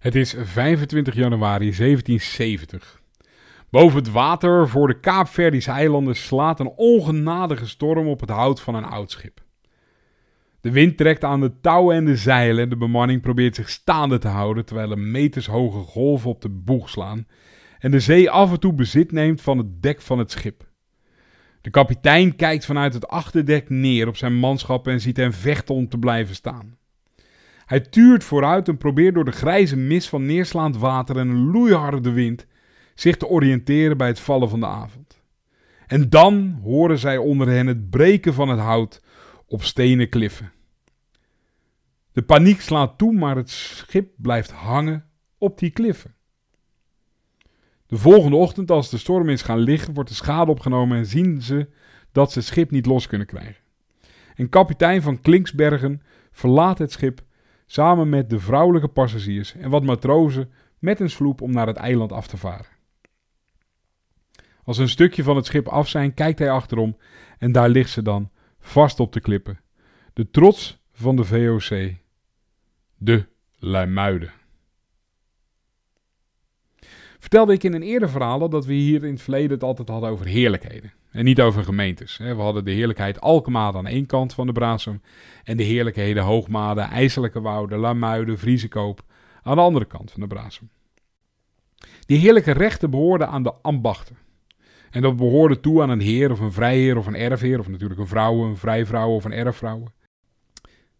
Het is 25 januari 1770. Boven het water voor de Kaapverdische eilanden slaat een ongenadige storm op het hout van een oud schip. De wind trekt aan de touwen en de zeilen en de bemanning probeert zich staande te houden terwijl er metershoge golven op de boeg slaan en de zee af en toe bezit neemt van het dek van het schip. De kapitein kijkt vanuit het achterdek neer op zijn manschap en ziet hen vechten om te blijven staan. Hij tuurt vooruit en probeert door de grijze mist van neerslaand water en een loeiharde wind zich te oriënteren bij het vallen van de avond. En dan horen zij onder hen het breken van het hout op stenen kliffen. De paniek slaat toe, maar het schip blijft hangen op die kliffen. De volgende ochtend, als de storm is gaan liggen, wordt de schade opgenomen en zien ze dat ze het schip niet los kunnen krijgen. En kapitein van Klinksbergen verlaat het schip samen met de vrouwelijke passagiers en wat matrozen met een sloep om naar het eiland af te varen. Als een stukje van het schip af zijn, kijkt hij achterom en daar ligt ze dan, vast op de klippen. De trots van de VOC. De Luimuiden. Vertelde ik in een eerder verhaal dat we hier in het verleden het altijd hadden over heerlijkheden. En niet over gemeentes. We hadden de heerlijkheid Alkmaar aan één kant van de Brasem. En de heerlijkheden Hoogmade, IJselijke Wouden, Lamuiden, Vriesekoop aan de andere kant van de Brasem. Die heerlijke rechten behoorden aan de ambachten. En dat behoorde toe aan een heer of een vrijheer of een erfheer, of natuurlijk een vrouw, een vrijvrouw of een erfvrouw.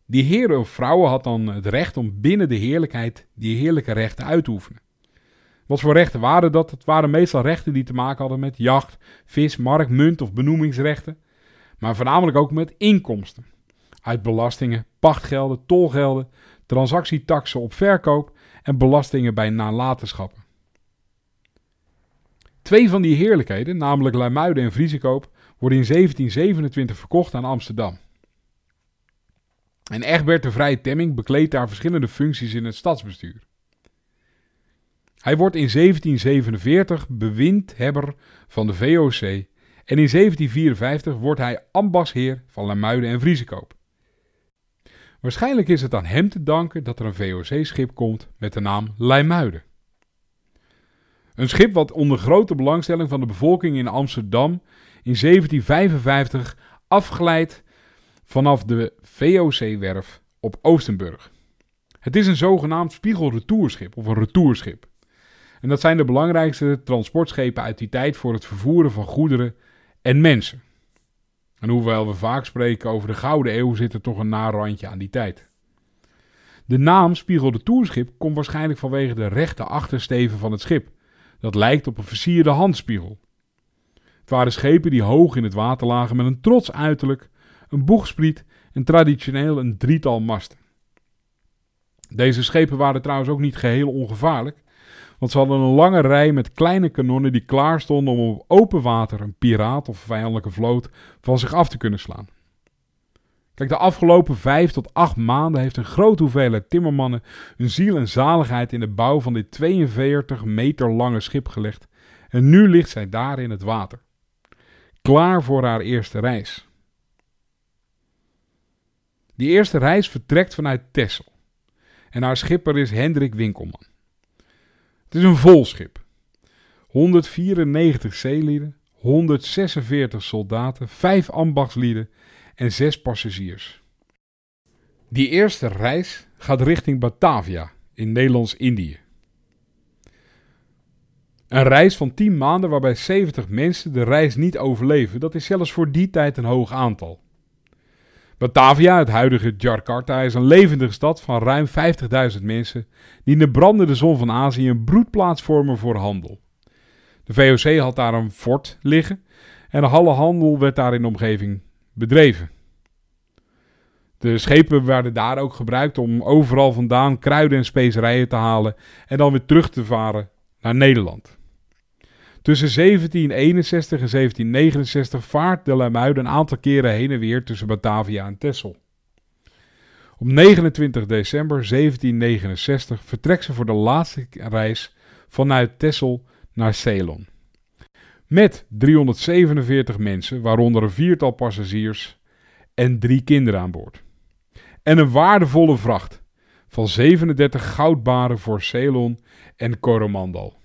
Die heer of vrouwen had dan het recht om binnen de heerlijkheid die heerlijke rechten uit te oefenen. Wat voor rechten waren dat? Het waren meestal rechten die te maken hadden met jacht, vis, markt, munt of benoemingsrechten. Maar voornamelijk ook met inkomsten. Uit belastingen, pachtgelden, tolgelden, transactietaxen op verkoop en belastingen bij nalatenschappen. Twee van die heerlijkheden, namelijk Luimuiden en Vriesekoop, worden in 1727 verkocht aan Amsterdam. En Egbert de Vrije Temming bekleedt daar verschillende functies in het stadsbestuur. Hij wordt in 1747 bewindhebber van de VOC en in 1754 wordt hij ambachtsheer van Lamuiden en Vriesekoop. Waarschijnlijk is het aan hem te danken dat er een VOC-schip komt met de naam Leimuiden. Een schip wat onder grote belangstelling van de bevolking in Amsterdam in 1755 afglijdt vanaf de VOC-werf op Oostenburg. Het is een zogenaamd spiegelretourschip of een retourschip. En dat zijn de belangrijkste transportschepen uit die tijd voor het vervoeren van goederen en mensen. En hoewel we vaak spreken over de Gouden Eeuw, zit er toch een narandje aan die tijd. De naam Spiegel de Toerschip komt waarschijnlijk vanwege de rechte achtersteven van het schip. Dat lijkt op een versierde handspiegel. Het waren schepen die hoog in het water lagen met een trots uiterlijk, een boegspriet en traditioneel een drietal masten. Deze schepen waren trouwens ook niet geheel ongevaarlijk, want ze hadden een lange rij met kleine kanonnen die klaar stonden om op open water een piraat of vijandelijke vloot van zich af te kunnen slaan. Kijk, de afgelopen vijf tot acht maanden heeft een grote hoeveelheid timmermannen hun ziel en zaligheid in de bouw van dit 42 meter lange schip gelegd. En nu ligt zij daar in het water. Klaar voor haar eerste reis. Die eerste reis vertrekt vanuit Texel. En haar schipper is Hendrik Winkelman. Het is een vol schip. 194 zeelieden, 146 soldaten, 5 ambachtslieden en 6 passagiers. Die eerste reis gaat richting Batavia in Nederlands-Indië. Een reis van 10 maanden waarbij 70 mensen de reis niet overleven, dat is zelfs voor die tijd een hoog aantal. Batavia, het huidige Jakarta, is een levendige stad van ruim 50.000 mensen die in de brandende zon van Azië een broedplaats vormen voor handel. De VOC had daar een fort liggen en alle handel werd daar in de omgeving bedreven. De schepen werden daar ook gebruikt om overal vandaan kruiden en specerijen te halen en dan weer terug te varen naar Nederland. Tussen 1761 en 1769 vaart de Lamuiden een aantal keren heen en weer tussen Batavia en Texel. Op 29 december 1769 vertrekt ze voor de laatste reis vanuit Texel naar Ceylon. Met 347 mensen, waaronder een viertal passagiers en drie kinderen aan boord. En een waardevolle vracht van 37 goudbaren voor Ceylon en Coromandel.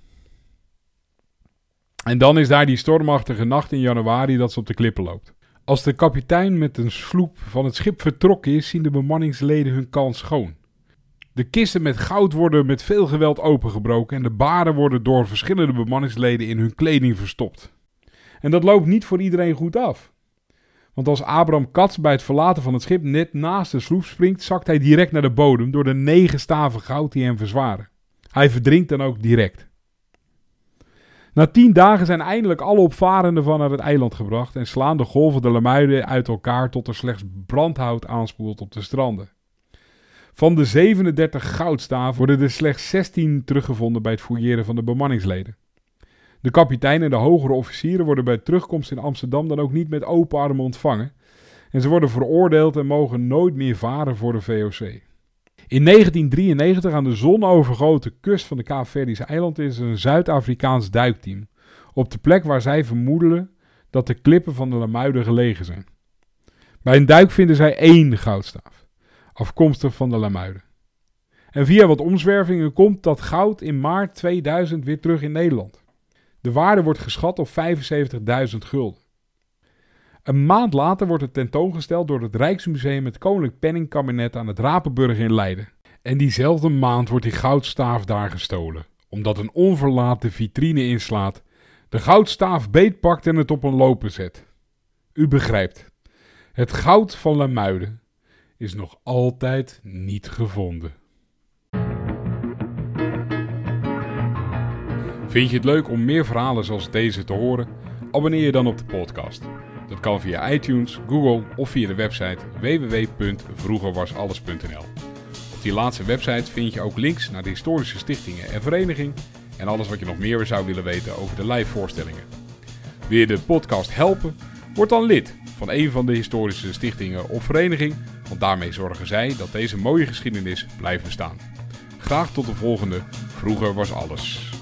En dan is daar die stormachtige nacht in januari dat ze op de klippen loopt. Als de kapitein met een sloep van het schip vertrokken is, zien de bemanningsleden hun kans schoon. De kisten met goud worden met veel geweld opengebroken en de baren worden door verschillende bemanningsleden in hun kleding verstopt. En dat loopt niet voor iedereen goed af. Want als Abraham Katz bij het verlaten van het schip net naast de sloep springt, zakt hij direct naar de bodem door de negen staven goud die hem verzwaren. Hij verdrinkt dan ook direct. Na tien dagen zijn eindelijk alle opvarenden van naar het eiland gebracht en slaan de golven de Lamuiden uit elkaar tot er slechts brandhout aanspoelt op de stranden. Van de 37 goudstaven worden er slechts 16 teruggevonden bij het fouilleren van de bemanningsleden. De kapitein en de hogere officieren worden bij terugkomst in Amsterdam dan ook niet met open armen ontvangen. En ze worden veroordeeld en mogen nooit meer varen voor de VOC. In 1993 aan de zonovergoten kust van de Kaapverdische eiland is een Zuid-Afrikaans duikteam. Op de plek waar zij vermoeden dat de klippen van de Lamuiden gelegen zijn. Bij een duik vinden zij één goudstaaf, afkomstig van de Lamuiden. En via wat omzwervingen komt dat goud in maart 2000 weer terug in Nederland. De waarde wordt geschat op 75.000 gulden. Een maand later wordt het tentoongesteld door het Rijksmuseum het Koninklijk Penningkabinet aan het Rapenburg in Leiden. En diezelfde maand wordt die goudstaaf daar gestolen, omdat een onverlaat de vitrine inslaat, de goudstaaf beetpakt en het op een lopen zet. U begrijpt, het goud van Lamuiden is nog altijd niet gevonden. Vind je het leuk om meer verhalen zoals deze te horen? Abonneer je dan op de podcast. Dat kan via iTunes, Google of via de website www.vroegerwasalles.nl. Op die laatste website vind je ook links naar de historische stichtingen en vereniging en alles wat je nog meer zou willen weten over de live voorstellingen. Wil je de podcast helpen? Word dan lid van een van de historische stichtingen of vereniging, want daarmee zorgen zij dat deze mooie geschiedenis blijft bestaan. Graag tot de volgende. Vroeger was alles.